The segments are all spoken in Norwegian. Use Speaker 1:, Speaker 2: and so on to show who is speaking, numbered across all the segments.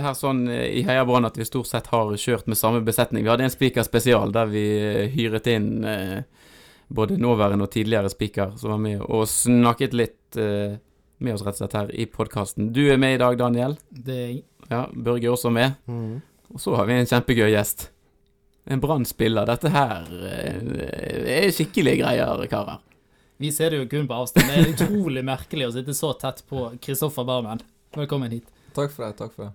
Speaker 1: hatt det her sånn eh, i Heia Brann at vi stort sett har kjørt med samme besetning. Vi hadde en spiker spesial der vi eh, hyret inn eh, både nåværende og tidligere spiker som var med og snakket litt eh, med oss rett og slett her i podkasten. Du er med i dag, Daniel.
Speaker 2: Det er jeg.
Speaker 1: Ja, Børge er også med.
Speaker 3: Mm.
Speaker 1: Og så har vi en kjempegøy gjest. En Brann-spiller. Dette her eh, er skikkelige greier, karer.
Speaker 2: Vi ser det jo kun på avstand. Det er utrolig merkelig å sitte så tett på Kristoffer Barmen. Velkommen hit.
Speaker 4: Takk for det. takk for det.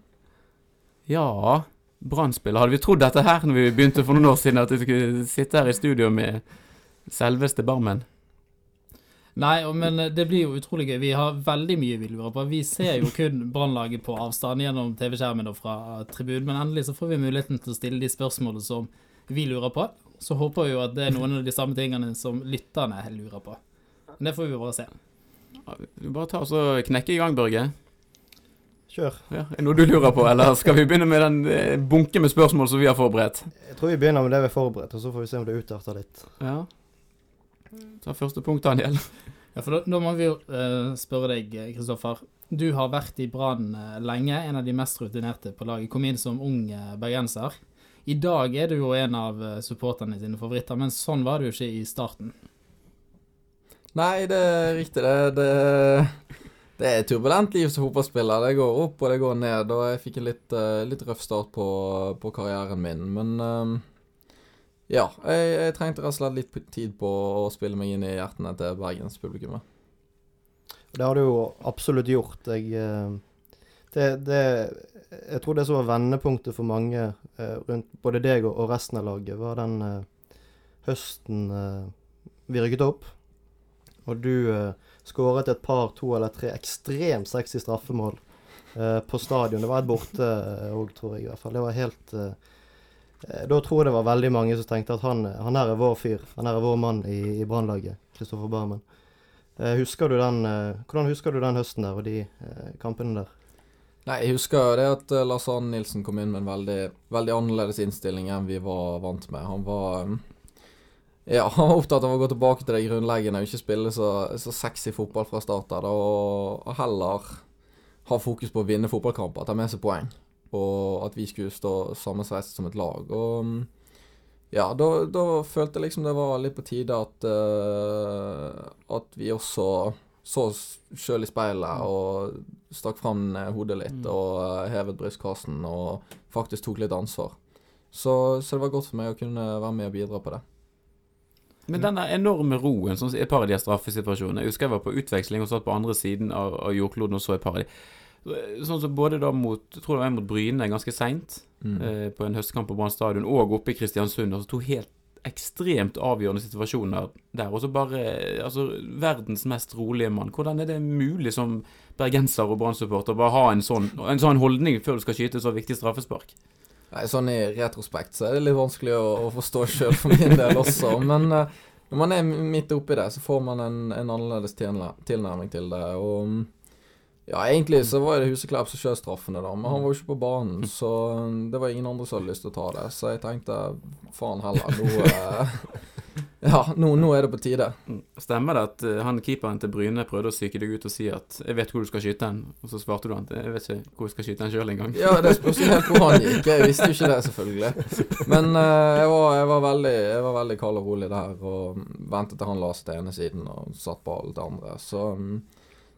Speaker 1: Ja, Brann-spiller. Hadde vi trodd dette her når vi begynte for noen år siden, at vi skulle sitte her i studio med selveste Barmen?
Speaker 2: Nei, men det blir jo utrolig gøy. Vi har veldig mye vi lurer på. Vi ser jo kun Brannlaget på avstand gjennom TV-skjermen og fra tribunen, men endelig så får vi muligheten til å stille de spørsmålene som vi lurer på. Så håper vi jo at det er noen av de samme tingene som lytterne lurer på. Men det får vi bare se.
Speaker 1: Du Bare ta oss og knekke i gang, Børge.
Speaker 3: Kjør.
Speaker 1: Ja, er det noe du lurer på, eller skal vi begynne med den eh, bunken med spørsmål som vi har forberedt?
Speaker 3: Jeg tror vi begynner med det vi har forberedt, og så får vi se om det utarter litt.
Speaker 1: Ja. Ta første punkt, Daniel.
Speaker 2: Ja, for da, da må vi jo eh, spørre deg, Kristoffer. Du har vært i Brann eh, lenge, en av de mest rutinerte på laget. Kom inn som ung eh, bergenser. I dag er du jo en av eh, supporterne sine favoritter, men sånn var det jo ikke i starten.
Speaker 4: Nei, det er riktig, det. Det, det er turbulent liv som fotballspiller. Det går opp og det går ned. Og jeg fikk en litt, eh, litt røff start på, på karrieren min. Men eh, ja, jeg, jeg trengte rett og slett litt tid på å spille meg inn i hjertene til bergenspublikummet.
Speaker 3: Det har du jo absolutt gjort. Jeg, eh, det, det, jeg tror det som var vendepunktet for mange eh, rundt både deg og, resten av laget, var den høsten vi rykket opp. Og du skåret et par, to eller tre ekstremt sexy straffemål eh, på stadion. Det var et borte òg, tror jeg i hvert fall. Det var helt eh, eh, Da tror jeg det var veldig mange som tenkte at han, han er vår fyr. Han er vår mann i, i Brannlaget. Kristoffer Barmen. Eh, husker du den, eh, hvordan husker du den høsten der og de eh, kampene der?
Speaker 4: Nei, jeg husker det at eh, Lars Arne Nilsen kom inn med en veldig, veldig annerledes innstilling enn vi var vant med. Han var um, ja, han var opptatt av å gå tilbake til det grunnleggende og ikke spille så, så sexy fotball fra start av. Og heller ha fokus på å vinne fotballkamper, ta med seg poeng. Og at vi skulle stå sammensveist som et lag. Og um, ja, da, da følte jeg liksom det var litt på tide at uh, At vi også så oss sjøl i speilet og stakk fram hodet litt
Speaker 1: Mm.
Speaker 4: og eh, hevet brystkassen og faktisk tok litt ansvar. Så, så det var godt for meg å kunne være med og bidra på det.
Speaker 1: Men den der enorme roen, som et par av de straffesituasjonene Jeg husker jeg var på utveksling og satt på andre siden av, av jordkloden og så et par av de. Sånn som både da mot Jeg tror det var en mot Bryne ganske seint,
Speaker 4: Mm.
Speaker 1: eh, på en høstkamp på Brann stadion, og oppe i Kristiansund. Altså to helt ekstremt avgjørende situasjoner der. Og så bare Altså, verdens mest rolige mann. Hvordan er det mulig som bergenser og Brann-supporter å bare ha en sånn, en sånn holdning før du skal skyte så viktig straffespark?
Speaker 4: Nei, sånn i retrospekt så er det litt vanskelig å, å forstå sjøl for min del også. Men uh, når man er midt oppi det, så får man en, en annerledes tilnær- tilnærming til det. Og mm, ja, egentlig så var det Huseklepp som skjøt straffene, da. Men han var jo ikke på banen, så mm, det var ingen andre som hadde lyst til å ta det. Så jeg tenkte faen heller, nå eh, Ja, nå, nå er det på tide.
Speaker 1: Stemmer det at eh, han keeperen til Bryne prøvde å psyke deg ut og si at 'jeg vet hvor du skal skyte den', og så svarte du han 'jeg vet ikke hvor jeg skal skyte den sjøl engang'?
Speaker 4: Ja, det spørs jo helt hvor han gikk. Jeg visste jo ikke det, selvfølgelig. Men eh, jeg, var, jeg, var veldig, jeg var veldig kald og rolig der, og ventet til han la seg til ene siden og satt ballen til andre. Så mm,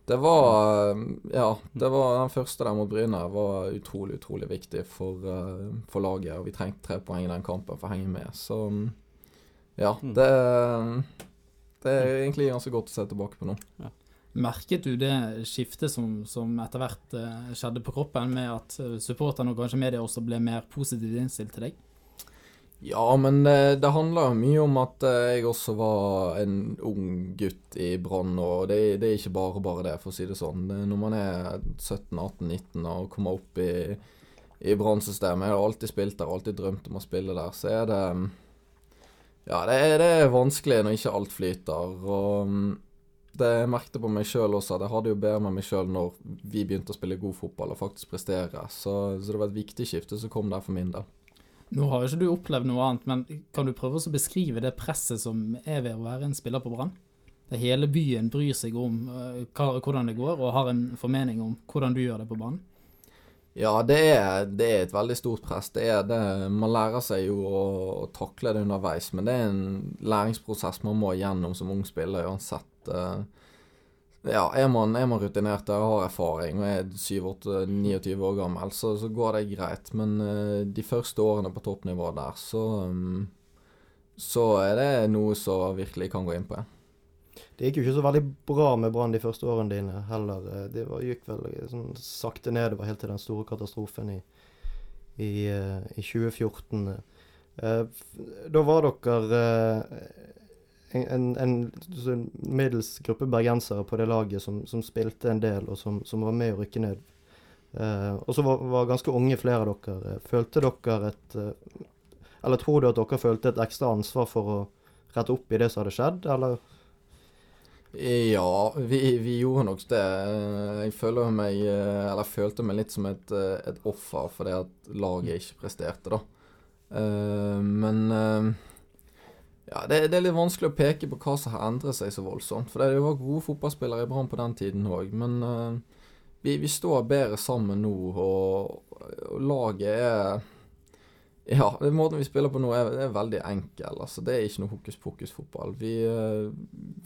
Speaker 4: det var eh, Ja, det var den første der mot Bryne var utrolig, utrolig viktig for, eh, for laget. Og vi trengte tre poeng i den kampen for å henge med. Så mm, ja, det, det er egentlig ganske godt å se tilbake på nå.
Speaker 2: Merket du det skiftet som, som etter hvert eh, skjedde på kroppen, med at supporterne og kanskje media også ble mer positivt innstilt til deg?
Speaker 4: Ja, men det, det handler mye om at eh, jeg også var en ung gutt i Brann, og det, det er ikke bare bare det, for å si det sånn. Når man er 17-18-19 og kommer opp i, i Brann-systemet, jeg har alltid spilt der, alltid drømt om å spille der, så er det Ja, det er, det er vanskelig når ikke alt flyter. og mm, det jeg merkte på meg sjøl også, at jeg hadde jo bedre med meg sjøl når vi begynte å spille god fotball og faktisk prestere. Så, så det var et viktig skifte som kom der for min del.
Speaker 2: Nå har jo ikke du opplevd noe annet, men kan du prøve å beskrive det presset som er ved å være en spiller på Brann? Der hele byen bryr seg om eh, hvordan det går, og har en formening om hvordan du gjør det på banen?
Speaker 4: Ja, det er, det er et veldig stort press. Det er det. Man lærer seg jo å, takle det underveis, men det er en læringsprosess man må gjennom som ung spiller uansett. eh, ja, er man, er man rutinert og har erfaring og er 7-8-29 år gammel, så, så går det greit. Men uh, de første årene på toppnivå der, så um, så er det noe som virkelig kan gå inn på. Ja.
Speaker 3: Det gikk jo ikke så veldig bra med Brann de første årene dine heller. Eh, Det var, gikk vel sånn sakte nedover helt til den store katastrofen i, i, eh, i 2014. Eh, Da var dere eh, en, en, sånn middels gruppe bergensere på det laget som, som spilte en del, og som, som var med å rykke ned. Eh, og så var, var ganske unge flere av dere. Følte dere et eh, Eller tror du at dere følte et ekstra ansvar for å rette opp i det som hadde skjedd, eller?
Speaker 4: Ja, vi, vi gjorde nok det. Jeg føler meg eh, Eller følte meg litt som et, eh, et offer fordi at laget ikke presterte, da. Eh, Men eh, ja, det, det er litt vanskelig å peke på hva som har endret seg så voldsomt. For det var gode fotballspillere i Brann på den tiden òg, men uh, vi, vi står bedre sammen nå, og, og laget er Ja, den måten vi spiller på nå, er, er veldig enkel. Altså, det er ikke noe hokus pokus-fotball. Vi, uh,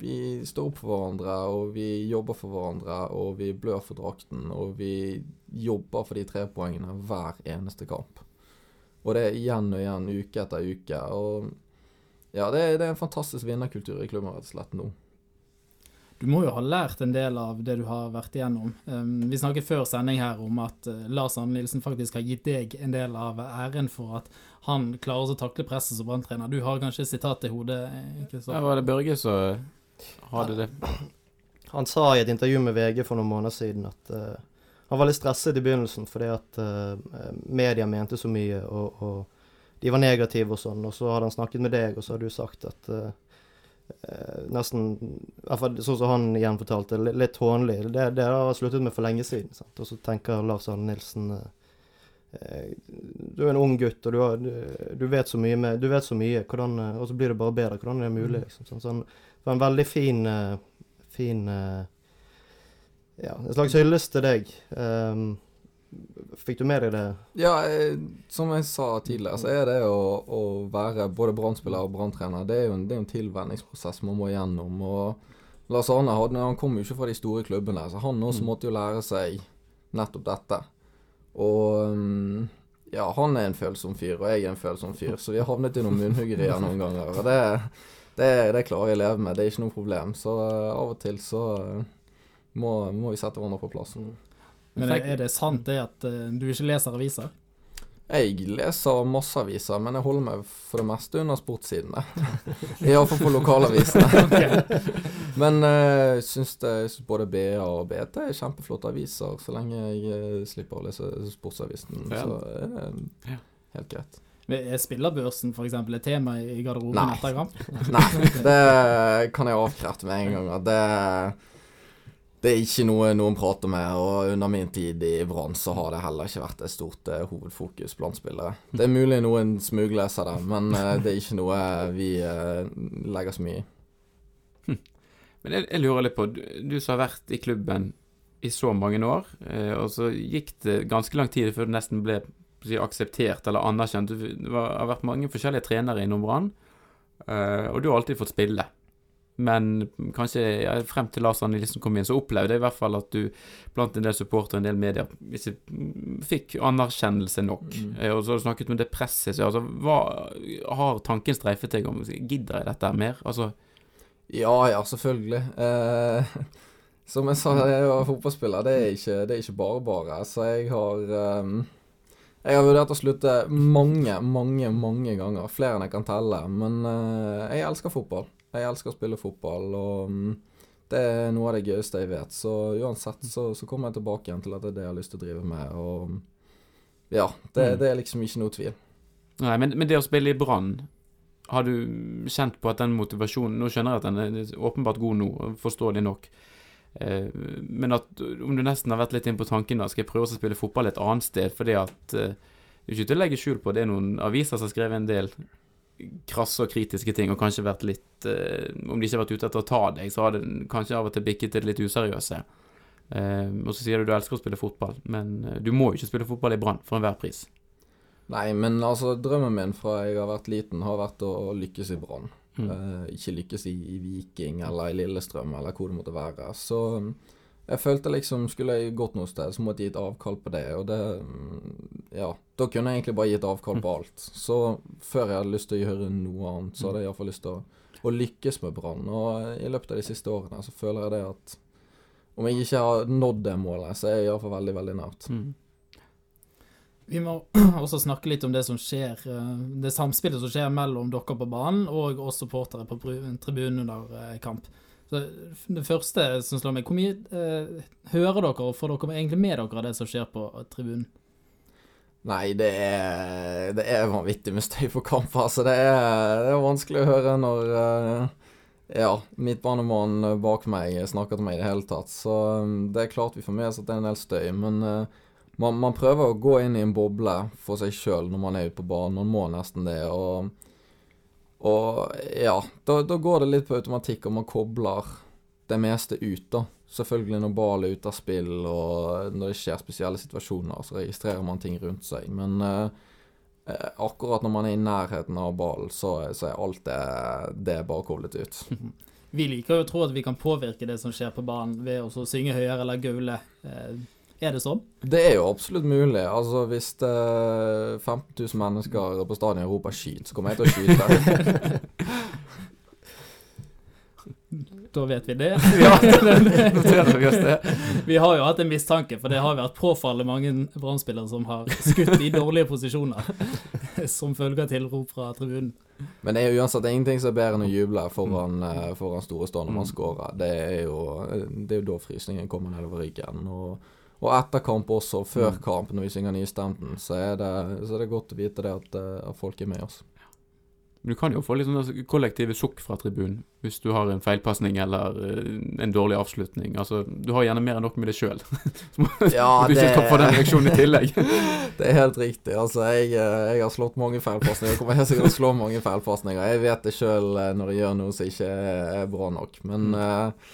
Speaker 4: vi står opp for hverandre, og vi jobber for hverandre, og vi blør for drakten, og vi jobber for de tre poengene hver eneste kamp. Og det er igjen og igjen, uke etter uke. Og ja, det, er- det er en fantastisk vinnerkultur i klubben rett og slett nå.
Speaker 2: Du må jo ha lært en del av det du har vært igjennom. Um, vi snakket før sending her om at uh, Lars Arne Nilsen faktisk har gitt deg en del av æren for at han klarer å takle presset som branntrener. Du har kanskje sitat i hodet? ikke Kristoffer?
Speaker 1: Ja, var det Børge som hadde det.
Speaker 3: Han sa i et intervju med VG for noen måneder siden at uh, han var litt stresset i begynnelsen fordi at uh, media mente så mye, og, og de var negative og sånn. Og så hadde han snakket med deg, og så har du sagt at eh, nesten sånn som han igjen fortalte, litt hånlig. Det, det har sluttet med for lenge siden. Sant? Og så tenker Lars Arne Nilsen eh, Du er en ung gutt, og du, har, du, du vet så mye, med, du vet så mye hvordan, og så blir det bare bedre. Hvordan er det mulig? Liksom, sånn, sånn, det var en veldig fin, fin Ja, en slags hyllest til deg. Um, fikk du med deg det?
Speaker 4: Ja, som jeg sa tidligere, så er det å, å være både brannspiller og branntrener Det er jo en, en tilvenningsprosess man må gjennom. Og Lars Arne hadde, han kom jo ikke fra de store klubbene, så han også måtte jo lære seg nettopp dette. Og mm, ja, han er en følsom fyr, og jeg er en følsom fyr, så vi har havnet i noen munnhuggerier noen ganger. Og det, det, det klarer jeg å leve med, det er ikke noe problem. Så eh, av og til så eh, må, må vi sette hverandre på plass.
Speaker 2: Men er, er det sant det at uh, du ikke leser aviser?
Speaker 4: Jeg leser masse aviser, men jeg holder meg for det meste under sportssidene. Iallfall på lokalavisene. men eh, jeg uh, syns både BA og BT er kjempeflotte aviser, så lenge jeg eh, slipper å lese sportsavisen.
Speaker 1: Ja.
Speaker 4: Så er det
Speaker 1: Ja.
Speaker 4: helt greit.
Speaker 2: Er spillerbørsen f.eks. et tema i garderoben
Speaker 4: Nei.
Speaker 2: etter kamp?
Speaker 4: Nei, det kan jeg avkrefte med en gang. Det, det er ikke noe noen prater med, og under min tid i Brann så har det heller ikke vært et stort uh, hovedfokus blant spillere. Det er mulig noen smugleser det, men uh, det er ikke noe vi uh, legger så mye i.
Speaker 1: Men jeg, jeg lurer litt på, du, du som har vært i klubben i så mange år, eh, og så gikk det ganske lang tid før du nesten ble si, akseptert eller anerkjent. Du, det har vært mange forskjellige trenere innom Brann, eh, og du har alltid fått spille. Men kanskje ja, frem til Lars Arne Nilsen kom inn, så opplevde jeg i hvert fall at du blant en del supportere og en del medier ikke fikk anerkjennelse nok.
Speaker 4: Mm.
Speaker 1: Eh, og så har du snakket om det presset. Så, altså, hva har tanken streifet deg om Gidder jeg dette mer? Altså,
Speaker 4: Ja ja, selvfølgelig. Eh, som jeg sa, jeg var fotballspiller. Det er ikke, det er ikke bare bare. Så jeg har ehm, Jeg har vurdert å slutte mange, mange, mange ganger. Flere enn jeg kan telle. Men eh, jeg elsker fotball. Jeg elsker å spille fotball, og mm, det er noe av det gøyeste jeg vet. Så uansett så, så kommer jeg tilbake igjen til at det er det jeg har lyst til å drive med. Og ja, det,
Speaker 1: Mm.
Speaker 4: det er liksom ikke noe tvil.
Speaker 1: Nei, men, men det å spille i Brann, har du kjent på at den motivasjonen Nå skjønner jeg at den er åpenbart god nå, forståelig nok. Eh, men at om du nesten har vært litt inn på tanken da, skal jeg prøve å spille fotball et annet sted, fordi at eh, Det er ikke til å legge skjul på, det er noen aviser som har skrevet en del krasse og kritiske ting, og kanskje vært litt eh, Om de ikke har vært ute etter å ta deg, så har det kanskje av og til bikket til det litt useriøse. Eh, og så sier du du elsker å spille fotball, men eh, du må jo ikke spille fotball i Brann for enhver pris.
Speaker 4: Nei, men altså, drømmen min fra jeg har vært liten, har vært å, å lykkes i Brann.
Speaker 1: Mm.
Speaker 4: Eh, ikke lykkes i, i Viking eller i Lillestrøm eller hvor det måtte være. Så jeg følte liksom Skulle jeg gått noe sted, så måtte jeg gitt avkall på det. Og det mm, Ja. Da kunne jeg egentlig bare gitt avkall på alt. Så før jeg hadde lyst til å gjøre noe annet, så hadde jeg iallfall lyst til å, å lykkes med Brann. Og i løpet av de siste årene så føler jeg det at om jeg ikke har nådd det målet, så er jeg iallfall veldig, veldig nært.
Speaker 1: Mm.
Speaker 2: Vi må også snakke litt om det som skjer, eh, det samspillet som skjer mellom dere på banen og oss supportere på tribunen under eh, kamp. Så det første som slår meg, hvor mye eh, hører dere og får dere egentlig med dere av det som skjer på tribunen?
Speaker 4: Nei, det er, det er vanvittig med støy på kamp. Altså, det er, det er vanskelig å høre når eh, ja, midtbanemannen bak meg snakker til meg i det hele tatt. Så um, det er klart vi får med oss at det er en del støy. Men eh, man, man prøver å gå inn i en boble for seg sjøl når man er ute på banen. Man må nesten det. Og, og ja, da, da går det litt på automatikk, og man kobler det meste ut, da. Selvfølgelig når ball er ute av spill, og når det skjer spesielle situasjoner, så registrerer man ting rundt seg. Men eh, eh, akkurat når man er i nærheten av ballen, så, så er alt det, det er bare koblet ut.
Speaker 2: Vi liker jo å tro at vi kan påvirke det som skjer på banen ved å synge høyere eller gaule. Eh, er det sånn?
Speaker 4: Det er jo absolutt mulig. Altså Hvis det er 15 000 mennesker på stadion roper 'skyt', så kommer jeg til å skyte.
Speaker 2: Da vet vi det.
Speaker 1: Ja, noterer vi oss det.
Speaker 2: Vi har jo hatt en mistanke, for det har vært påfallende mange Brann-spillere som har skutt i dårlige posisjoner som følge av tilrop fra tribunen.
Speaker 4: Men det er jo uansett ingenting som er bedre enn å juble foran, eh, foran store stå når man scorer. Det er jo, det er jo da frysningen kommer nedover ryggen. Og, og etter kamp også, før kamp, når vi synger nystemten, så er det, så er det godt å vite det at, eh, at folk er med oss.
Speaker 1: Men du kan jo få litt sånn kollektive sukk fra tribunen hvis du har en feilpasning eller eh, en dårlig avslutning. Altså, du har gjerne mer enn nok med deg sjøl.
Speaker 4: Ja,
Speaker 1: du ikke skal få den reaksjonen i tillegg.
Speaker 4: Det er helt riktig. Altså, jeg, eh, jeg har slått mange feilpasninger. Jeg kommer helt sikkert til å slå mange feilpasninger. Jeg vet det sjøl når jeg gjør noe som ikke er, bra nok. Men eh,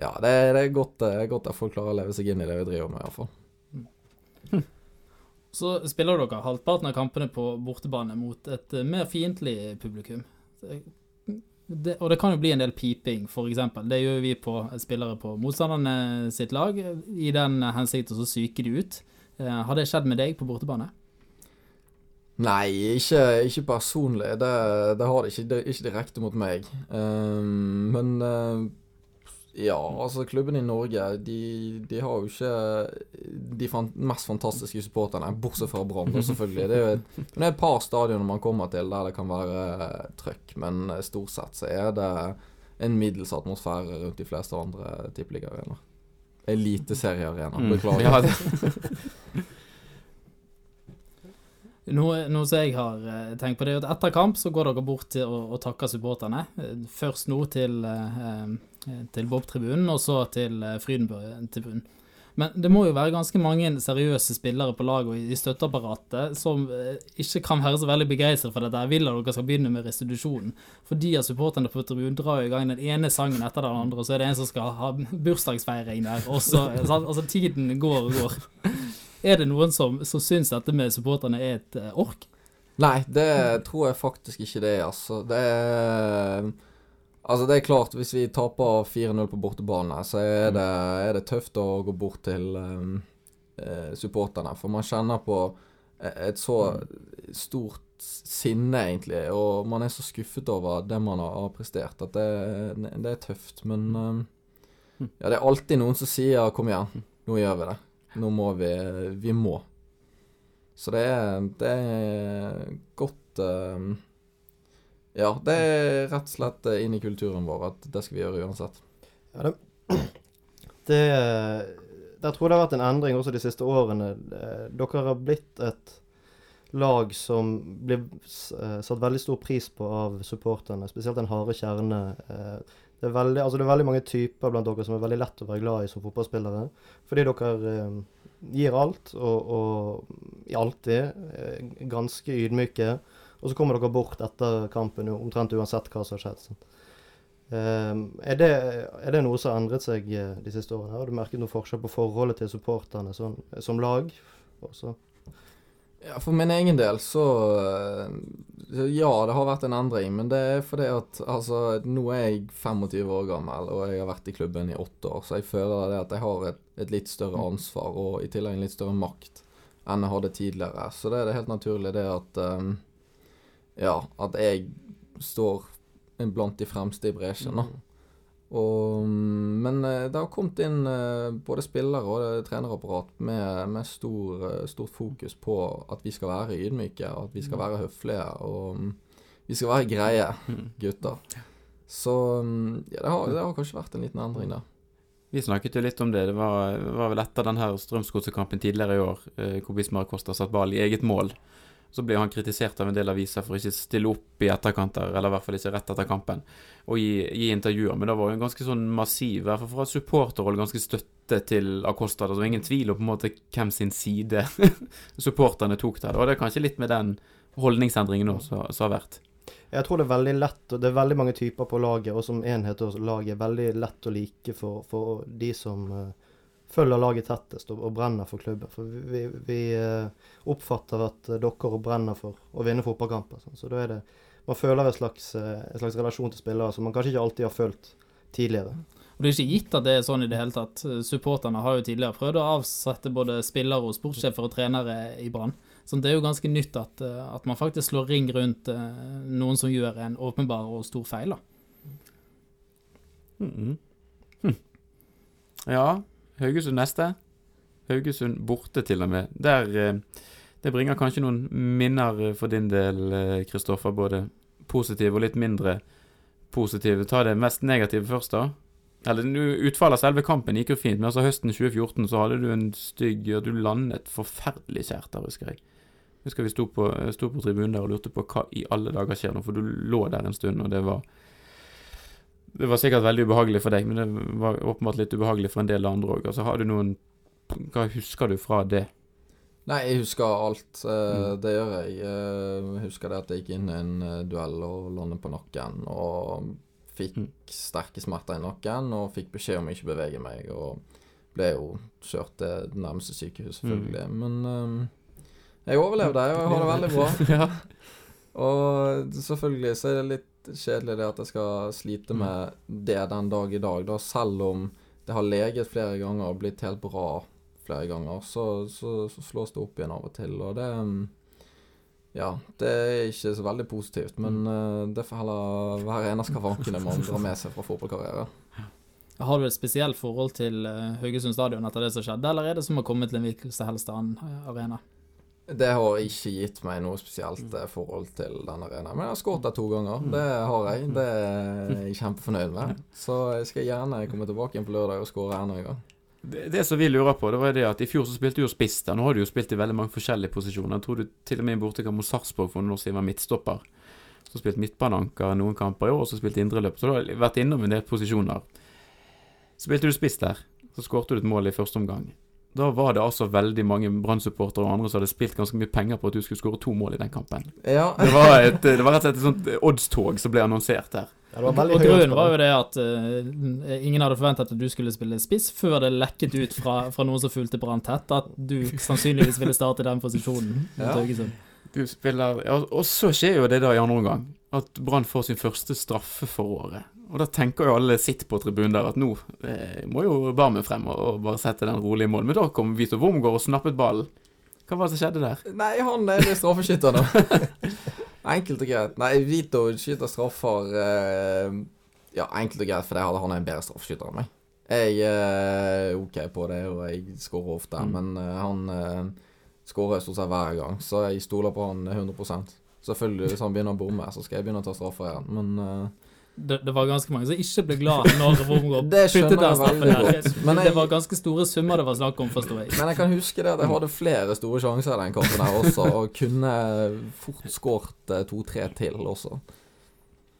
Speaker 4: ja, det, det er godt, er godt at folk klarer å leve seg inn i det vi driver med, iallfall.
Speaker 2: Så spiller dere halvparten av kampene på bortebane mot et eh, mer fiendtlig publikum. Det, og det kan jo bli en del piping, f.eks. Det gjør vi på spillere på motstanderne sitt lag, i den hensikt å så psyke de ut. Eh, Har det skjedd med deg på bortebane?
Speaker 4: Nei, ikke, ikke personlig. Det, det har det ikke. Det, ikke direkte mot meg. Um, men eh, ja, altså klubben i Norge, de, de har jo ikke de mest fantastiske supporterne, bortsett fra Brann, selvfølgelig. Det er jo et, det er et par stadioner man kommer til der det kan være trøkk, men eh, stort sett så er det en middels atmosfære rundt de fleste andre tippeligaarenaer. Eliteseriearenaer,
Speaker 1: Mm.
Speaker 4: beklager.
Speaker 1: Ja, det,
Speaker 2: Noe, noe som jeg har eh, tenkt på, det er at etter kamp så går dere bort til å, å takke supporterne. Eh, Først nå til, eh, eh, til Bob-tribunen, og så til eh, Frydenbø-tribunen. Men det må jo være ganske mange seriøse spillere på laget og i støtteapparatet som eh, ikke kan være så veldig begeistret for dette. Jeg vil at dere skal begynne med restitusjonen. For de av supporterne på tribunen drar jo i gang den ene sangen etter den andre, og så er det en som skal ha bursdagsfeiring der, og så? Altså, tiden går og går. Er det noen som, som syns dette med supporterne er et eh, ork?
Speaker 4: Nei, det tror jeg faktisk ikke det er, altså. Det er Altså, det er klart, hvis vi taper 4-0 på bortebane, så er det, er det tøft å gå bort til um, eh, supporterne. For man kjenner på et så stort sinne, egentlig, og man er så skuffet over det man har prestert, at det, det er tøft. Men um, ja, det er alltid noen som sier 'kom igjen, nå gjør vi det'. Nå må vi Vi må. Så det er, det er godt eh, Ja, det er rett og slett eh, inn i kulturen vår at det skal vi gjøre uansett.
Speaker 3: Ja, det, det Der tror jeg det har vært en endring også de siste årene. Eh, Dere har blitt et lag som blir eh, satt veldig stor pris på av supporterne, spesielt den harde kjerne. Eh, Det er, veldig, altså det er veldig mange typer blant dere som er veldig lett å være glad i som fotballspillere. Fordi dere eh, gir alt, og, og alltid eh, ganske ydmyke. Og så kommer dere bort etter kampen omtrent uansett hva som har skjedd. Ehm, er, det, er det noe som har endret seg eh, de siste årene? Har du merket noe forskjell på forholdet til supporterne sånn, som lag? Også?
Speaker 4: Ja, For min egen del så eh, Ja, det har vært en endring, men det er fordi at altså Nå er jeg 25 år gammel, og jeg har vært i klubben i åtte år, så jeg føler det at jeg har et, et litt større ansvar og i tillegg en litt større makt enn jeg hadde tidligere. Så det er det helt naturlig det at um, Ja, at jeg står blant de fremste i bresjen, da. Og, men eh, det har kommet inn eh, både spillere og trenerapparat med, med stor, eh, stort fokus på at vi skal være ydmyke, at vi skal være høflige, og mm, vi skal være greie gutter. Så mm, ja, det, har, det har kanskje vært en liten endring der.
Speaker 1: Vi snakket jo litt om det. Det var, var vel etter den her Strømsgodset-kampen tidligere i år, hvor Bismar Kosta satt ball i eget mål. Så ble han kritisert av en del aviser for ikke stille opp i etterkanter, eller i hvert fall ikke rett etter kampen, og gi, gi intervjuer. Men det var jo en ganske sånn massiv, i hvert fall fra supporterhold, ganske støtte til Acosta. Det var ingen tvil om på en måte hvem sin side supporterne tok der. Og det er kanskje litt med den holdningsendringen nå som har vært.
Speaker 3: Jeg tror det er veldig lett, og det er veldig mange typer på laget, og som enhet og laget er veldig lett å like for, for de som uh, følger laget tettest og, og, brenner for klubben. For vi, vi, uh, oppfatter at uh, dere brenner for å vinne fotballkamper. Sånn. Så da er det Man føler en slags, en slags relasjon til spillere som man kanskje ikke alltid har følt tidligere.
Speaker 2: Og Det er ikke gitt at det er sånn i det hele tatt. Supporterne har jo tidligere prøvd å avsette både spillere og sportssjefer og trenere i Brann. Så det er jo ganske nytt at, at, man faktisk slår ring rundt noen som gjør en åpenbar og stor feil. da.
Speaker 1: Mm -hmm. hm. Ja, Haugesund neste. Haugesund borte, til og med. Der, eh, det bringer kanskje noen minner eh, for din del, eh, Kristoffer. Både positive og litt mindre positive. Ta det mest negative først, da. Eller Utfallet av selve kampen gikk jo fint, men altså høsten 2014 så hadde du en stygg Du landet forferdelig kjært der, husker jeg. Husker vi sto på, sto på tribunen der og lurte på hva i alle dager skjer nå, for du lå der en stund, og det var det var sikkert veldig ubehagelig for deg, men det var åpenbart litt ubehagelig for en del andre òg. Altså, har du noen Hva husker du fra det?
Speaker 4: Nei, jeg husker alt. Uh, mm. Det gjør jeg. Uh, jeg husker det at jeg gikk inn i en uh, duell og landet på nakken. Og fikk mm. sterke smerter i nakken og fikk beskjed om ikke bevege meg. Og ble jo kjørt til det nærmeste sykehuset, selvfølgelig. Mm. Men jeg overlevde, og jeg har det veldig bra. ja. Og selvfølgelig så er det litt kjedelig det at jeg skal slite mm. med det den dag i dag, da, selv om det har leget flere ganger og blitt helt bra flere ganger, så, så, så slås det opp igjen av og til, og det mm, ja, det er ikke så veldig positivt, men uh, det får heller være en av skavankene man drar med seg fra fotballkarriere.
Speaker 2: Har du et spesielt forhold til uh, Haugesund stadion etter det som skjedde, eller er det som å komme til en hvilken som helst annen arena?
Speaker 4: Det har ikke gitt meg noe spesielt eh, forhold til denne arenaen. Men jeg har skåret der to ganger. Mm. Det har jeg. Det er jeg kjempefornøyd med. Så jeg skal gjerne komme tilbake igjen på lørdag og skåre enda en gang.
Speaker 1: Det, det, som vi lurer på, det var det at i fjor så spilte du jo spiss der. Nå har du jo spilt i veldig mange forskjellige posisjoner. Jeg tror du til og med i bortekamp mot Sarpsborg for noen år siden var midtstopper. Så spilt midtbaneanker noen kamper i år, og så spilt indreløp. Så du har vært innom en del posisjoner. Så spilte du spiss der. Så skårte du et mål i første omgang. Da var det altså veldig mange brann og andre som hadde spilt ganske mye penger på at du skulle skåre to mål i den kampen.
Speaker 4: Ja.
Speaker 1: det, var et, det var rett og slett et sånt oddstog som ble annonsert her.
Speaker 2: Ja, og grunnen var jo det at uh, ingen hadde forventet at du skulle spille spiss, før det lekket ut fra, fra noen som fulgte Brann tett, at du sannsynligvis ville starte i den posisjonen. Ja.
Speaker 1: Du spiller, ja, og så skjer jo det da i andre omgang, at Brann får sin første straffe for året. Og da tenker jo alle sitt på tribunen der at nå eh, må jo Barmen frem og, og, bare sette den rolig i mål. Men da kom Vito Wormgård og snappet ballen. Hva var det som skjedde der?
Speaker 4: Nei, han er straffeskytter, nå. enkelt og greit. Nei, Vito skyter straffer eh, Ja, enkelt og greit, for han er en bedre straffeskytter enn meg. Jeg er eh, OK på det, og jeg skårer ofte, mm. men uh, han eh, skårer stort sett hver gang, så jeg stoler på han 100 Selvfølgelig, hvis han begynner å bomme, så skal jeg begynne å ta straffer igjen, men uh,
Speaker 2: det, det, var ganske mange som ikke ble glad når Wormgård puttet den straffen der. Men jeg, det var ganske store summer det var snakk om, forsto jeg.
Speaker 4: Men jeg kan huske det at jeg hadde flere store sjanser i den kampen her også, og kunne fort skåret eh, to-tre til også.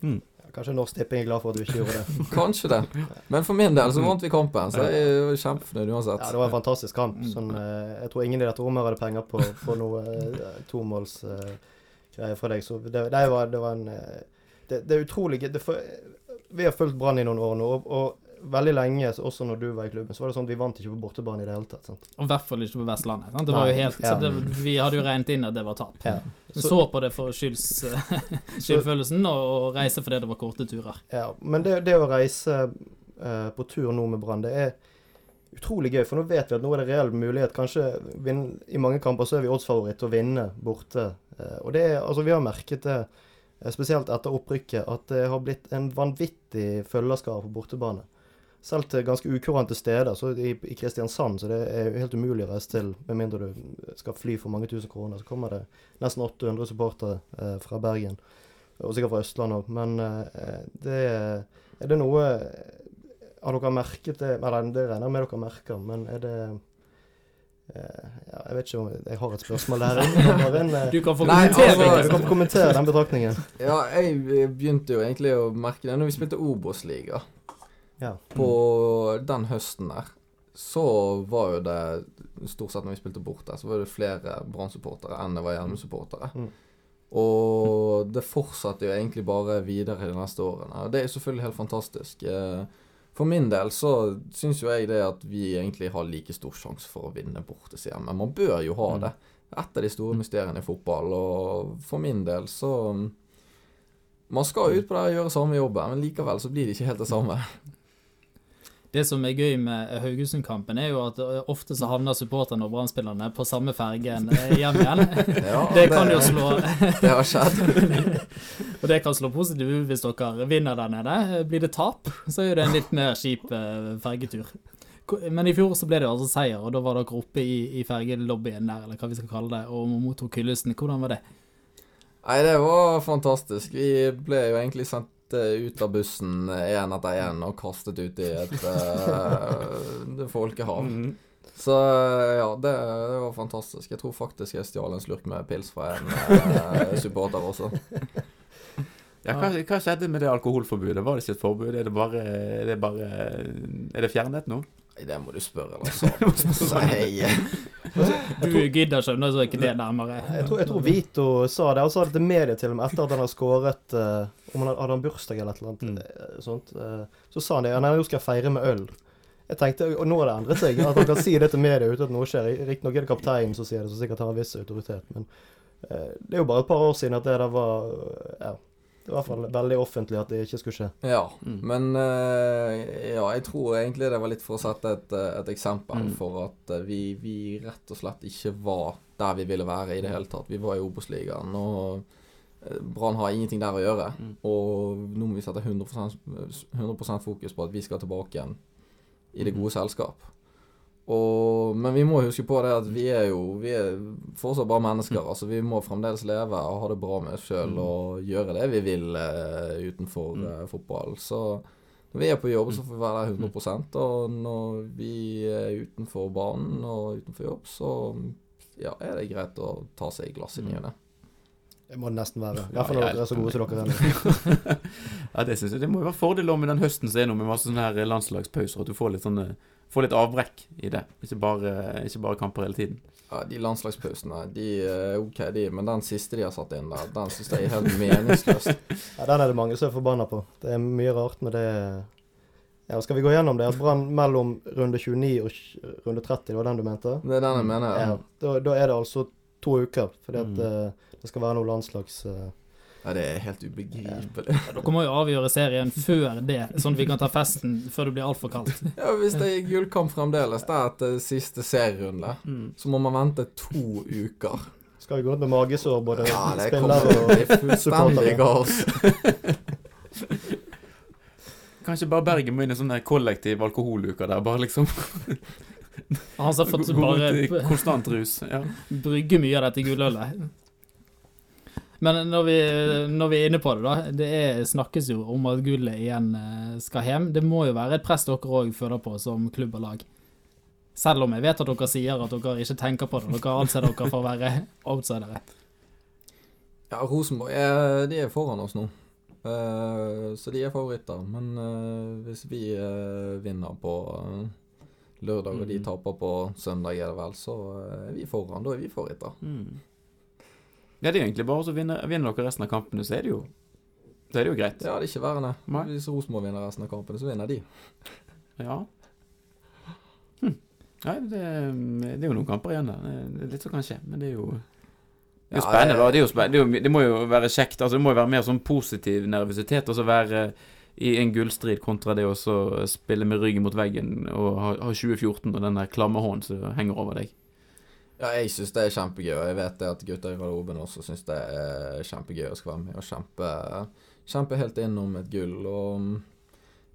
Speaker 3: Mm. Kanskje Norsk Tipping er glad for at du ikke gjorde det.
Speaker 4: Kanskje det. Men for min del så vant vi kampen, så jeg er kjempefornøyd uansett.
Speaker 3: Ja, det var en fantastisk kamp. Sånn, eh, jeg tror ingen i dette rommet hadde penger på, på noe uh, tomålsgreier fra deg. Så det, det, var, det var en det, det, er utrolig det for, vi har fulgt Brann i noen år nå, og, og veldig lenge, også når du var i klubben, så var det sånn at vi vant ikke på bortebane i det hele tatt. sant?
Speaker 2: Og i hvert fall ikke på Vestlandet. Sant? Det var jo helt,
Speaker 3: ja.
Speaker 2: så det, vi hadde jo regnet inn at det var tap.
Speaker 3: Ja. Så-
Speaker 2: så på det for skylds, skyldfølelsen og, og reise fordi det var korte turer.
Speaker 3: Ja, men det, det å reise uh, på tur nå med Brann, det er utrolig gøy. For nå vet vi at nå er det reell mulighet. Kanskje vinn, I mange kamper så er vi oddsfavoritt til å vinne borte. Uh, og det er, altså Vi har merket det, eh, spesielt etter opprykket, at det har blitt en vanvittig følgerskare på bortebane. Selv til ganske ukurante steder. så I, i Kristiansand så det er helt umulig å reise til, med mindre du skal fly for mange tusen kroner. Så kommer det nesten 800 supportere eh, fra Bergen. Og sikkert fra Østlandet òg. Men eh, det er det noe Har dere merket det Eller det regner jeg med dere merker, men er det eh, ja, Jeg vet ikke om jeg har et spørsmål der eh,
Speaker 2: Du kan få
Speaker 4: Nei,
Speaker 2: kommentere.
Speaker 4: altså,
Speaker 3: du kan kommentere den betraktningen.
Speaker 4: Ja, jeg begynte jo egentlig å merke det når vi spilte Obos-liga.
Speaker 3: Ja.
Speaker 4: På den høsten der, så var jo det Stort sett når vi spilte bort der, så var det flere Brann-supportere enn det var Hjelm-supportere.
Speaker 3: Mm.
Speaker 4: Og det fortsatte jo egentlig bare videre de neste årene. Og det er jo selvfølgelig helt fantastisk. Eh, For min del så syns jo jeg det at vi egentlig har like stor sjanse for å vinne borte, sier. Men man bør jo ha det. Det et av de store mysteriene i fotball, og for min del så Man skal ut på det og gjøre samme jobben, men likevel så blir det ikke helt det samme.
Speaker 2: Det som er gøy med Haugesund-kampen, er jo at eh, ofte så havner supporterne og Brann-spillerne på samme fergen eh, hjem igjen.
Speaker 4: Ja,
Speaker 2: Det kan jo slå
Speaker 4: Det har skjedd.
Speaker 2: Og det kan slå positivt ut hvis dere vinner der nede. Blir det tap, så er det en litt mer kjip eh, fergetur. Men i fjor så ble det altså seier, og da var dere oppe i, i fergelobbyen der, eller hva vi skal kalle det, og mottok hyllesten. Hvordan var det?
Speaker 4: Nei, det var fantastisk. Vi ble jo egentlig sendt ut av bussen én etter én og kastet ut i et uh, folkehav.
Speaker 1: Mhm.
Speaker 4: Så eh, ja, det, det var fantastisk. Jeg tror faktisk jeg stjal en slurk med pils fra en eh, supporter også.
Speaker 1: Ja, hva, hva skjedde med det alkoholforbudet? Var det ikke et forbud? Er det bare Er det, bare, er det fjernet nå?
Speaker 4: Nei, det må du spørre Lars Nei.
Speaker 2: Du gidder ikke, ikke det nærmere.
Speaker 3: Jeg tror, jeg tror Vito sa det. Han sa det til media til og med etter at han har skåret eh, Om han hadde, en han bursdag eller et eller annet
Speaker 1: Mm.
Speaker 3: eh, sånt. eh, så sa han det. han nei, nå skal jeg feire med øl. Jeg tenkte, Og nå har det endret seg. At han kan si det til media uten at noe skjer. Riktignok er det kapteinen som sier det, som sikkert har en viss autoritet. Men eh, det er jo bare et par år siden at det der var Ja. Det var i hvert fall veldig offentlig at det ikke skulle skje.
Speaker 4: Ja,
Speaker 1: Mm.
Speaker 4: men eh, ja, jeg tror egentlig det var litt for å sette et, eh, et eksempel
Speaker 1: Mm.
Speaker 4: for at eh, vi, vi rett og slett ikke var der vi ville være i det hele tatt. Vi var i Obos-ligaen, og Brann har ingenting der å gjøre.
Speaker 1: Mm.
Speaker 4: Og nå må vi sette 100, 100 fokus på at vi skal tilbake igjen i det gode selskap. Og, men vi må huske på det at vi er jo vi er fortsatt bare mennesker. altså Vi må fremdeles leve og ha det bra med oss sjøl og gjøre det vi vil uh, utenfor
Speaker 1: Mm.
Speaker 4: eh, fotball. Så når vi er på jobb, så får vi være der 100% Og når vi er utenfor banen og utenfor jobb, så ja, er det greit å ta seg et glass i ny og ne.
Speaker 3: Det må det nesten være. I hvert fall når dere er så gode som dere er nå.
Speaker 1: Ja, det synes jeg Det må jo være fordeler med den høsten som er nå, med masse sånne her landslagspauser. At du får litt sånne Får litt avbrekk i det. Ikke bare, ikke bare kamper hele tiden.
Speaker 4: Ja, De landslagspausene, de er ok, de, men den siste de har satt inn der, den synes jeg er helt meningsløs.
Speaker 3: Ja, Den er det mange som er forbanna på. Det er mye rart med det. Ja, Skal vi gå gjennom det? At Brann mellom runde 29 og runde 30, det var den du mente?
Speaker 4: Det er den jeg mener.
Speaker 3: Ja,
Speaker 4: Ja.
Speaker 3: da, da er det altså to uker, fordi at
Speaker 1: Mm.
Speaker 3: Eh, det skal være noe landslags... eh,
Speaker 4: Ja, det er helt ubegripelig.
Speaker 2: Dere må jo avgjøre serien før det, sånn at vi kan ta festen før det blir altfor kaldt.
Speaker 4: Ja, Hvis det er gullkamp fremdeles, det er etter siste serierunde, så må man vente to uker.
Speaker 3: skal vi gå ut med magesår, både
Speaker 4: Ja, det
Speaker 3: spillere og
Speaker 4: supportere?
Speaker 1: Kanskje bare Bergen må inn i sånn kollektiv alkoholuke der. Bare liksom
Speaker 2: Han har fått bare
Speaker 1: konstant rus. Ja.
Speaker 2: brygge mye av dette gullølet. Men når vi, når vi er inne på det, da. Det er, snakkes jo om at gullet igjen eh, skal hjem. Det må jo være et press dere òg føler på som klubb og lag. Selv om jeg vet at dere sier at dere ikke tenker på det. Dere anser dere for å være outsidere.
Speaker 4: Ja, Rosenborg er, de er foran oss nå. Eh, så de er favoritter. Men eh, hvis vi vinner på lørdag, og de
Speaker 1: Mm.
Speaker 4: taper på søndag, er det vel, så er vi foran. Da er vi favoritter.
Speaker 1: Mm. Ja, det er egentlig bare å vinne, vinne dere resten av kampene, så er det jo Så er det jo greit.
Speaker 4: Ja, det er ikke verre.
Speaker 1: Nei.
Speaker 4: Hvis Rosenborg vinner resten av kampene, så vinner de.
Speaker 1: Ja. Hm. Nei, det, det er jo noen kamper igjen der. Det er litt som kan skje, men det er jo det er jo spennende, da. Det, er jo spennende. Det, er jo, det må jo være kjekt. Altså, det må jo være mer sånn positiv nervøsitet. Altså være i en gullstrid kontra det å så spille med ryggen mot veggen og ha, ha 2014 og den der klamme hånden som henger over deg.
Speaker 4: Ja, jeg syns det er kjempegøy, og jeg vet det at gutter i garderoben også syns det er kjempegøy å skal være med og kjempe, kjempe helt innom et gull. Og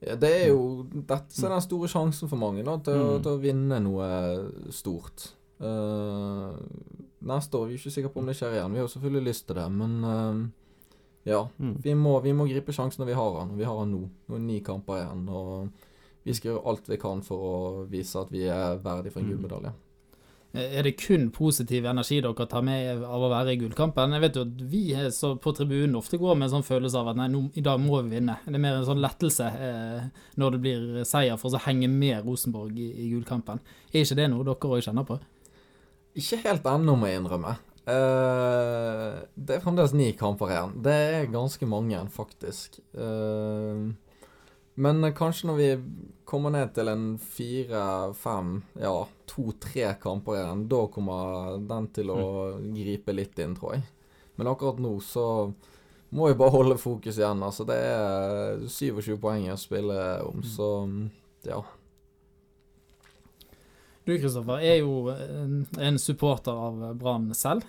Speaker 4: ja, det er jo dette er den store sjansen for mange, da, til,
Speaker 1: Mm.
Speaker 4: til å vinne noe stort. Uh, neste år vi er ikke sikre på om det skjer igjen. Vi har jo selvfølgelig lyst til det, men uh, ja.
Speaker 1: Mm.
Speaker 4: Vi må, vi må gripe sjansen når vi har den, og vi har den nå. Nå er det ni kamper igjen, og vi skal gjøre alt vi kan for å vise at vi er verdig for en
Speaker 1: Mm.
Speaker 4: Gullmedalje.
Speaker 2: Er det kun positiv energi dere tar med av å være i gullkampen? Jeg vet jo at vi på tribunen ofte går med en sånn følelse av at nei, nå, i dag må vi vinne. Det er mer en sånn lettelse eh, når det blir seier for å henge med Rosenborg i, i gullkampen. Er ikke det noe dere òg kjenner på?
Speaker 4: Ikke helt ennå, må jeg innrømme. Uh, det er fremdeles ni kamper igjen. Det er ganske mange, faktisk. Eh, men kanskje når vi kommer ned til en fire, fem, ja, to-tre kamper igjen, da kommer den til å gripe litt inn, tror jeg. Men akkurat nå så må vi bare holde fokus igjen. Altså, det er 27 poeng å spille om, så ja.
Speaker 2: Du Kristoffer, er jo en, en supporter av Brann selv.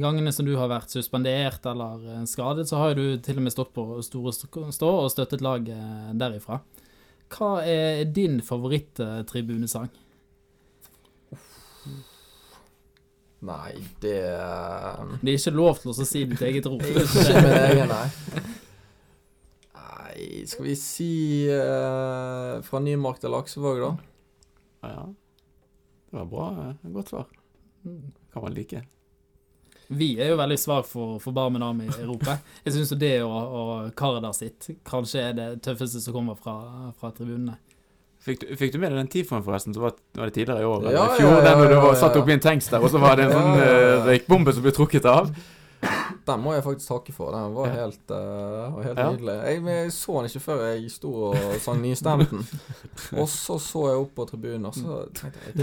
Speaker 2: Gangene som du har vært suspendert eller eh, skadet, så har du til og med stått på store st- stå og støttet laget derifra. Hva er din favoritt-tribunesang?
Speaker 4: Nei, det
Speaker 2: Det er ikke lov til å si ditt eget rop.
Speaker 4: Ikke min egen, nei. Nei, skal vi si uh, fra Nymark til Laksevåg, da?
Speaker 1: Ja, ja. Det var bra. eh, Godt svar. Kan man like.
Speaker 2: Vi er jo veldig svak for, for Army i Europa. Jeg syns det og, og Karadar sitt kanskje er det tøffeste som kommer fra, fra tribunene.
Speaker 1: Fikk du, fikk du med deg den tifoen forresten? som var, var det tidligere i år?
Speaker 4: Ja,
Speaker 1: eller i
Speaker 4: ja,
Speaker 1: fjor,
Speaker 4: ja,
Speaker 1: den du
Speaker 4: ja,
Speaker 1: var
Speaker 4: ja.
Speaker 1: satt oppi en tanks der, og så var det en sånn
Speaker 4: ja, ja.
Speaker 1: eh, røykbombe som ble trukket av?
Speaker 4: Den må jeg faktisk takke for. Den var helt, uh, helt
Speaker 1: Ja.
Speaker 4: nydelig. Jeg, jeg så den ikke før jeg sto og sang Nystemten. og så så jeg opp på tribunen, og så tenkte jeg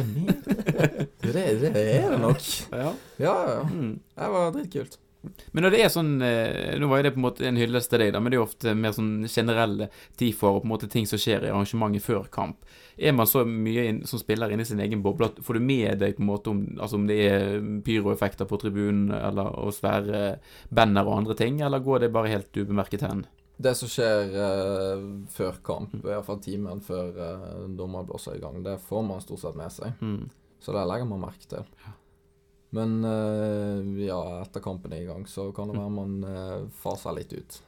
Speaker 4: Det er. Det, det er det nok.
Speaker 1: Ja.
Speaker 4: Ja, ja. ja.
Speaker 1: Mm.
Speaker 4: Det var dritkult.
Speaker 1: Men når det er sånn eh, Nå var jo det på en måte en hyllest til deg, da, men det er jo ofte mer sånn generelle TIFOR og på en måte ting som skjer i arrangementet før kamp. Er man så mye inn, som spiller inni sin egen boble at får du med deg på en måte om, altså om det er pyroeffekter på tribunen, eller å svære banner og andre ting, eller går det bare helt ubemerket hen?
Speaker 4: Det som skjer eh, før kamp, i hvert fall timen før uh, dommer blåser i gang, det får man stort sett med seg.
Speaker 1: Mm.
Speaker 4: Så det legger man merke til. Men eh, ja, etter kampen er i gang, så kan det være man eh, faser litt ut.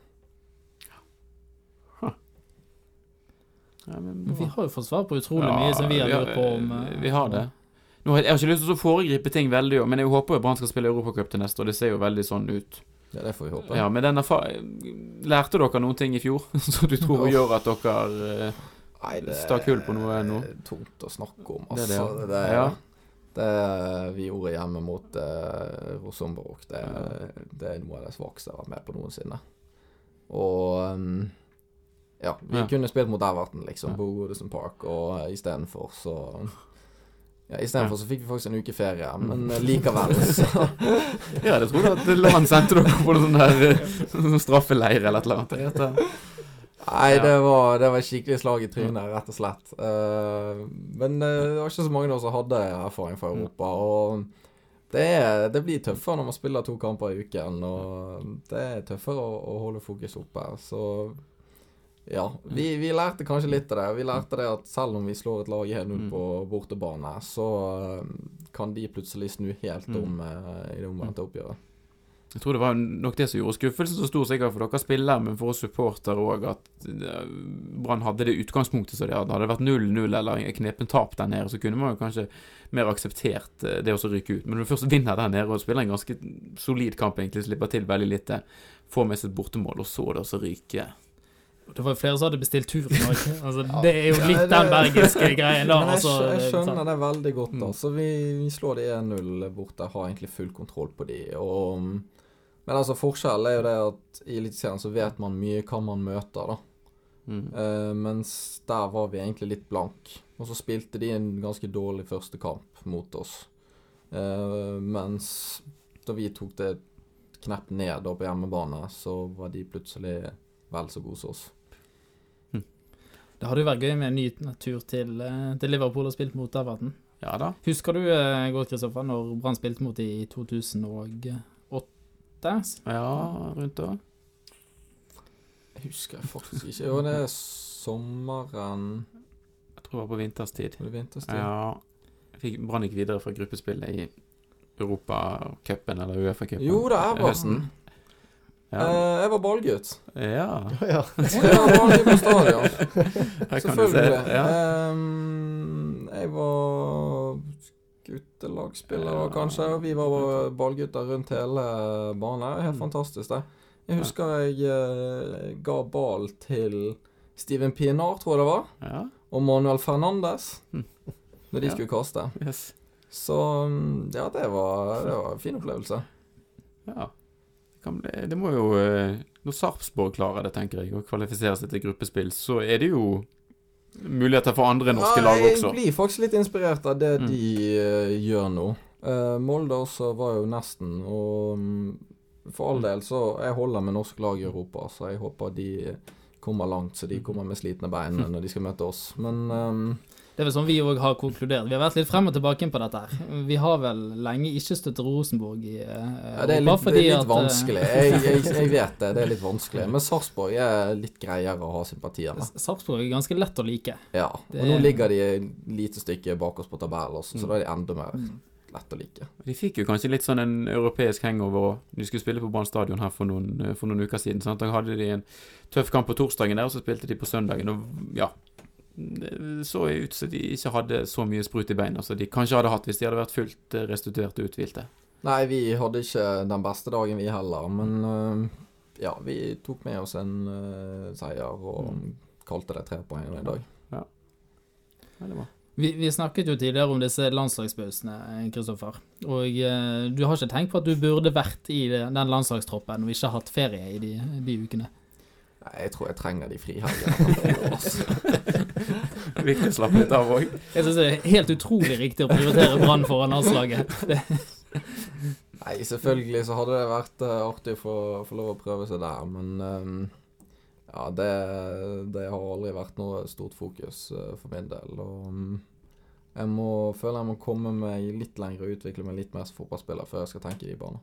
Speaker 1: Ja, men
Speaker 2: Vi har jo fått svar på utrolig
Speaker 1: Ja,
Speaker 2: mye som vi har lurt på om uh,
Speaker 1: Vi har det. Nå, jeg har ikke lyst til å foregripe ting veldig, men jeg håper jo Brann skal spille Europacup til neste og Det ser jo veldig sånn ut.
Speaker 4: Ja, det får vi håpe.
Speaker 1: Ja, men Lærte dere noen ting i fjor som du tror gjør at dere uh,
Speaker 4: Nei, det
Speaker 1: Stakk hull på noe nå.
Speaker 4: Det er tungt å snakke om,
Speaker 1: Det er det,
Speaker 4: altså.
Speaker 1: ja.
Speaker 4: Det, det,
Speaker 1: Ja.
Speaker 4: Det vi gjorde hjemme mot uh, Rosenborg, det, det er noe av det svakeste jeg har vært med på noensinne. Og um, ja, vi
Speaker 1: Ja.
Speaker 4: kunne spilt mot Everton, liksom,
Speaker 1: Ja.
Speaker 4: på Goodison Park, og uh, istedenfor så ja, Istedenfor så fikk vi faktisk en uke ferie, men uh, likevel, så
Speaker 1: Ja, det tror jeg at Lan sendte dere på noen sånn der eh, sånn straffeleir eller et eller annet.
Speaker 4: Nei,
Speaker 1: Ja.
Speaker 4: det var, det var skikkelig slag i trynet, rett og slett. Uh, men eh, det var ikke så mange av oss som hadde erfaring fra Europa. Og det, er, det blir tøffere når man spiller to kamper i uken, og det er tøffere å, å holde fokus oppe. Så ja, vi, vi lærte kanskje litt av det. Vi lærte det at selv om vi slår et lag 1-0
Speaker 1: Mm.
Speaker 4: på bortebane, så eh, kan de plutselig snu helt
Speaker 1: Mm.
Speaker 4: om uh, i det omvendte oppgjøret.
Speaker 1: Jeg tror det var nok det som gjorde skuffelsen så stor, sikkert for dere spillere, men for oss supportere òg, at eh, Brann hadde det utgangspunktet som de hadde. Hadde det vært 0-0 eller en knepen tap der nede, så kunne man jo kanskje mer akseptert eh, det å så ryke ut. Men når du først vinner der nede og spiller en ganske solid kamp, egentlig, slipper til veldig lite, får med seg et bortemål, og så det også ryke
Speaker 2: Det var jo flere som hadde bestilt tur i Norge. Altså,
Speaker 4: Ja.
Speaker 2: det er jo
Speaker 4: Ja,
Speaker 2: litt
Speaker 4: det-
Speaker 2: den bergenske greien, da.
Speaker 4: Men jeg,
Speaker 2: Altså,
Speaker 4: jeg skjønner det veldig godt.
Speaker 1: Mm.
Speaker 4: da Så vi, vi slår de 1-0 borte, har egentlig full kontroll på de. Og mm, Men altså, forskjellen er jo det at i Eliteserien så vet man mye hva man møter, da.
Speaker 1: Mm.
Speaker 4: Uh, mens der var vi egentlig litt blank. Og så spilte de en ganske dårlig første kamp mot oss. Uh, mens da vi tok det et knepp ned da på hjemmebane, så var de plutselig vel så gode som oss.
Speaker 2: Det hadde jo vært gøy med en ny tur til, eh, til Liverpool og spilt mot Everton.
Speaker 1: Ja da.
Speaker 2: Husker du Gård godt, Kristoffer, når Brann spilte mot dem i 2008?
Speaker 1: Ja, rundt da.
Speaker 4: Jeg husker faktisk ikke. Jo, det er sommeren
Speaker 1: Jeg tror det var på vinterstid.
Speaker 4: Var det vinterstid?
Speaker 1: Ja. Jeg fikk Brann gikk videre fra gruppespillet i Europacupen eller Uefa-cupen.
Speaker 4: Jo da, Everton.
Speaker 1: Høsten. Ja.
Speaker 4: Eh, jeg var ballgutt.
Speaker 1: ja.
Speaker 3: ja.
Speaker 4: Jeg var ballgutt på stadion. Selvfølgelig.
Speaker 1: Ja.
Speaker 4: Ehm, jeg var guttelagsspiller
Speaker 1: Ja.
Speaker 4: kanskje, og vi var ballgutter rundt hele banen. Helt
Speaker 1: Mm.
Speaker 4: fantastisk, det. Jeg husker jeg eh, ga ball til Steven Pienaar, tror jeg det var,
Speaker 1: ja.
Speaker 4: og Manuel Fernandes
Speaker 1: Mm.
Speaker 4: når de skulle kaste.
Speaker 1: Yes.
Speaker 4: Så mm, ja, det var, det var en fin opplevelse.
Speaker 1: Ja. Det, det må jo eh, Når Sarpsborg klarer det, tenker jeg, å kvalifisere seg til gruppespill, så er det jo muligheter for andre norske lag også.
Speaker 4: Jeg blir faktisk litt inspirert av det
Speaker 1: Mm.
Speaker 4: de uh, gjør nå. Uh, Molde også var jo nesten, og um, for all del så Jeg holder med norske lag i Europa, så jeg håper de kommer langt, så de kommer med slitne bein når de skal møte oss. Men ehm,
Speaker 2: Det er vel sånn vi òg har konkludert. Vi har vært litt frem og tilbake på dette her. Vi har vel lenge ikke støttet Rosenborg i uh,
Speaker 4: ja, det er litt, det er litt
Speaker 2: at, eh,
Speaker 4: vanskelig. Jeg, jeg, jeg vet det, det er litt vanskelig. Men Sarpsborg er litt greiere å ha sympatier med.
Speaker 2: Sarpsborg er ganske lett å like.
Speaker 4: Ja,
Speaker 2: Det
Speaker 4: og nå
Speaker 2: er-
Speaker 4: ligger de et lite stykke bak oss på tabellen også, så
Speaker 1: Mm.
Speaker 4: da er de enda mer
Speaker 2: Mm.
Speaker 4: lett å like.
Speaker 1: De fikk jo kanskje litt sånn en europeisk hangover. òg. De skulle spille på Brann stadion her for noen, eh, for noen uker siden. Sant? Da hadde de en tøff kamp på torsdagen der, og så spilte de på søndagen. Og ja Det så ut som de ikke hadde så mye sprut i beina som de kanskje hadde hatt hvis de hadde vært fullt restituerte restituert og uthvilte.
Speaker 4: Nei, vi hadde ikke den beste dagen vi heller, men øh, ja, vi tok med oss en uh, seier og kalte det tre poeng i dag.
Speaker 1: Ja, det var.
Speaker 2: Vi, vi snakket jo tidligere om disse landslagspausene, Kristoffer. Og eh, du har ikke tenkt på at du burde vært i den landslagstroppen og ikke hatt ferie i de, de ukene?
Speaker 4: Nei, jeg tror jeg trenger de frihelgene.
Speaker 1: Viktig å slappe litt av òg.
Speaker 2: Jeg syns det er helt utrolig riktig å prioritere Brann foran landslaget.
Speaker 4: Nei, selvfølgelig så hadde det vært øh, artig å få, få lov å prøve seg der, men øhm, ja, det, det har aldri vært noe stort fokus øh, for min del. Og mm, jeg må, føler jeg må komme meg litt lenger og utvikle meg litt mer som fotballspiller før jeg skal tenke i de baner.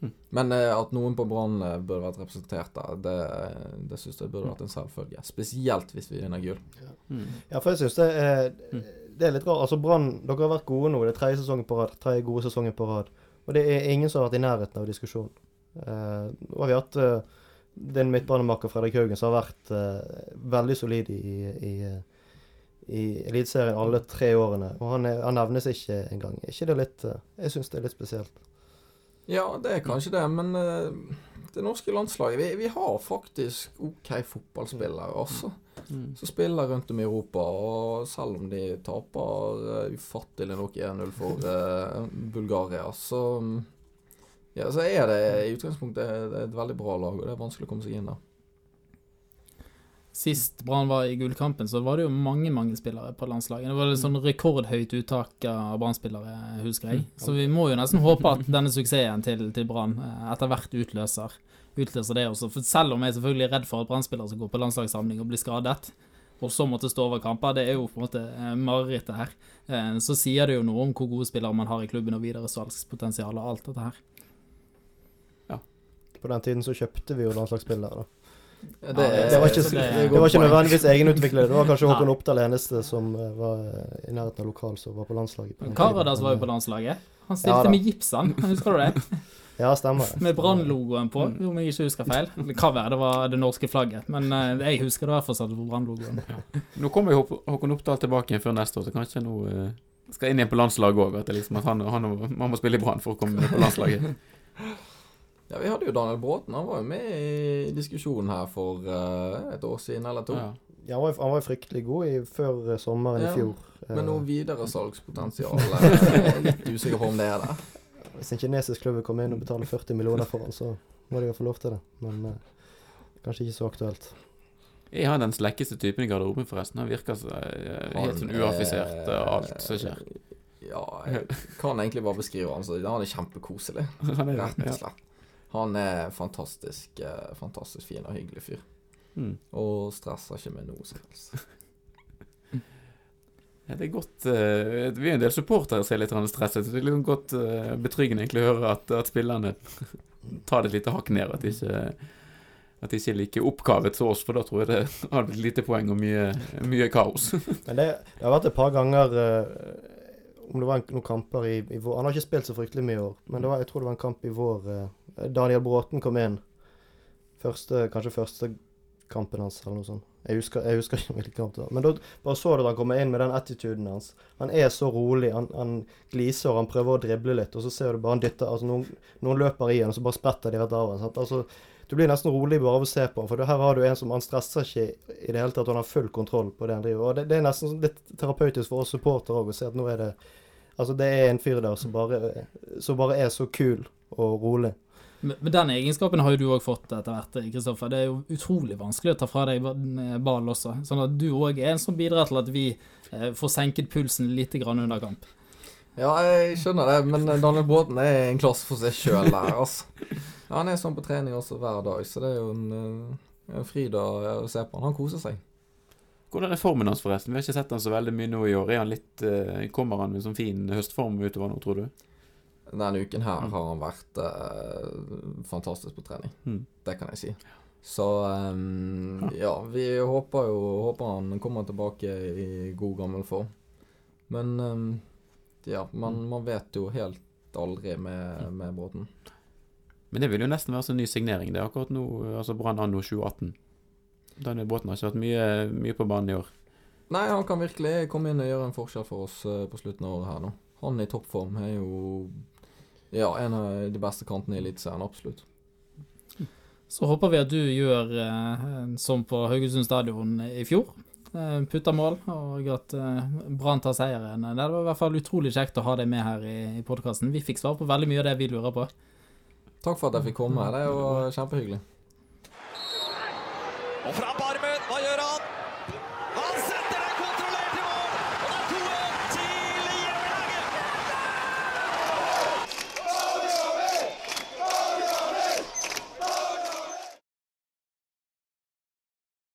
Speaker 1: Hm.
Speaker 4: Men eh, at noen på Brann eh, burde vært representert der, det, det syns jeg burde vært en selvfølge. Spesielt hvis vi vinner gull.
Speaker 1: Mm.
Speaker 3: Ja, for jeg syns det
Speaker 1: Mm.
Speaker 3: Det er litt rart. Altså, Brann, dere har vært gode nå. Det er tredje sesongen på rad. Tredje gode sesongen på rad. Og det er ingen som har vært i nærheten av diskusjonen. Eh, nå har vi hatt uh, din midtbanemaker Fredrik Haugen, som har vært eh, veldig solid i, i, eh, i Eliteserien alle tre årene. Og han, er, han nevnes ikke engang. Er ikke det litt eh, Jeg syns det er litt spesielt.
Speaker 4: Ja, det er kanskje det, men eh, det norske landslaget vi, vi har faktisk OK fotballspillere også.
Speaker 1: Mm.
Speaker 4: Som spiller rundt om i Europa, og selv om de taper uh, ufattelig nok 1-0 for uh, Bulgaria, så mm, ja, så er det i utgangspunktet et veldig bra lag, og det er vanskelig å komme seg inn der.
Speaker 2: Sist Brann var i gullkampen, så var det jo mange mange spillere på landslaget. Det var et sånn rekordhøyt uttak av Brann-spillere, husker jeg. Så vi må jo nesten håpe at denne suksessen til, til Brann eh, etter hvert utløser, utløser det også. For selv om jeg selvfølgelig er redd for at Brann-spillere skal gå på landslagssamling og bli skadet, og så måtte stå over kamper, det er jo på en måte eh, marerittet her. Eh, Så sier det jo noe om hvor gode spillere man har i klubben, og videre salgspotensial og alt dette her.
Speaker 3: På den tiden så kjøpte vi jo landslagsspillere. da.
Speaker 4: Ja,
Speaker 2: det-
Speaker 3: Det var ikke,
Speaker 2: det-
Speaker 3: det var ikke nødvendigvis egenutviklet. Det var kanskje Håkon. Oppdal eneste som eh, var i nærheten av lokal som var på landslaget.
Speaker 2: Karadas var jo på landslaget. Han stilte
Speaker 3: ja,
Speaker 2: med gipsen, husker du det?
Speaker 3: Ja, stemmer det.
Speaker 2: Med Brann-logoen på, om jeg ikke husker feil. Det kan være det var det norske flagget, men eh, jeg husker det i hvert fall satt på Brann-logoen.
Speaker 1: Nå kommer jo Håkon Oppdal tilbake igjen før neste år, så kanskje nå eh, skal inn igjen på landslaget òg. At, liksom, at han, han, man må spille i Brann for å komme på landslaget.
Speaker 4: Ja, vi hadde jo Daniel Bråten. Han var jo med i diskusjonen her for uh, et år siden eller to.
Speaker 1: Ja.
Speaker 3: Ja, han, var, han var fryktelig god i, før eh, sommeren
Speaker 4: Ja,
Speaker 3: i fjor.
Speaker 4: Men
Speaker 3: Eh,
Speaker 4: noe videresalgspotensial salgspotensial, er litt usikker på om det er der.
Speaker 3: Hvis en kinesisk klubb vil komme inn og betale 40 millioner for han, så må de jo få lov til det. Men uh, kanskje ikke så aktuelt.
Speaker 1: Jeg har den slekkeste typen i garderoben, forresten? Han virker så, uh, helt sånn uaffisert av alt som skjer.
Speaker 4: Ja, jeg kan egentlig bare beskrive han sånn. Han er kjempekoselig, rett og slett. Han er fantastisk, eh, fantastisk fin og hyggelig fyr.
Speaker 1: Mm.
Speaker 4: Og stresser ikke med noe som helst.
Speaker 1: Ja, det er godt uh, Vi er en del supportere som er litt stresset. Så det er litt sånn godt uh, betryggende egentlig å høre at, at spillerne tar det et lite hakk ned. At de ikke, at de ikke er like oppkavet som oss, for da tror jeg det hadde blitt lite poeng og mye, mye kaos.
Speaker 3: Men det, det har vært et par ganger uh, Om det var en, noen kamper i, i vår Han har ikke spilt så fryktelig mye i år, men det var, jeg tror det var en kamp i vår Daniel Bråten kom inn. Første, kanskje første kampen hans, eller noe sånt. Jeg husker, jeg husker ikke hvilken kamp det var. Men da bare så du at han kommer inn med den attituden hans. Han er så rolig. Han, han gliser han prøver å drible litt, og så ser du bare han dytter altså noen, noen løper i han, og så bare spretter de rett av han. Altså, du blir nesten rolig bare av å se på han, for her har du en som han stresser ikke i det hele tatt. Han har full kontroll på det han driver. Og det, det er nesten sånn litt terapeutisk for oss supportere òg å se at nå er det Altså, det er en fyr der som bare, som bare er så kul og rolig.
Speaker 2: Men den egenskapen har jo du òg fått etter hvert, Kristoffer. Det er jo utrolig vanskelig å ta fra deg ba- ball også. Sånn at du òg er en som bidrar til at vi eh, får senket pulsen litt under kamp.
Speaker 4: Ja, jeg skjønner det, men Daniel Bråten er en klasse for seg sjøl der, altså. Ja, han er sånn på trening også hver dag, så det er jo en, eh, en fryd å se på han. Han koser seg.
Speaker 1: Hvordan er formen hans, forresten? Vi har ikke sett han så veldig mye nå i år. Er han litt, eh, kommer han med sånn fin høstform utover nå, tror du?
Speaker 4: Denne uken her
Speaker 1: Mm.
Speaker 4: har han vært eh, fantastisk på trening.
Speaker 1: Mm.
Speaker 4: Det kan jeg si. Så um, ja, vi håper jo håper han kommer tilbake i god gammel form. Men um, ja, man,
Speaker 1: Mm.
Speaker 4: man vet jo helt aldri med, med Bråten.
Speaker 1: Men det vil jo nesten være sånn ny signering. Det er akkurat nå, altså Brann anno 2018. Daniel Bråten har ikke vært mye, mye på banen i år.
Speaker 4: Nei, han kan virkelig komme inn og gjøre en forskjell for oss eh, på slutten av året her nå. Han i toppform er jo ja, en av de beste kantene i Eliteserien, absolutt.
Speaker 2: Så håper vi at du gjør eh, som på Haugesund stadion i fjor. Eh, putter mål, og at eh, Brann tar seieren. Det var i hvert fall utrolig kjekt å ha deg med her i, i podkasten. Vi fikk svar på veldig mye av det vi lurer på.
Speaker 4: Takk for at jeg fikk komme. Det er jo kjempehyggelig.
Speaker 5: Og fra bar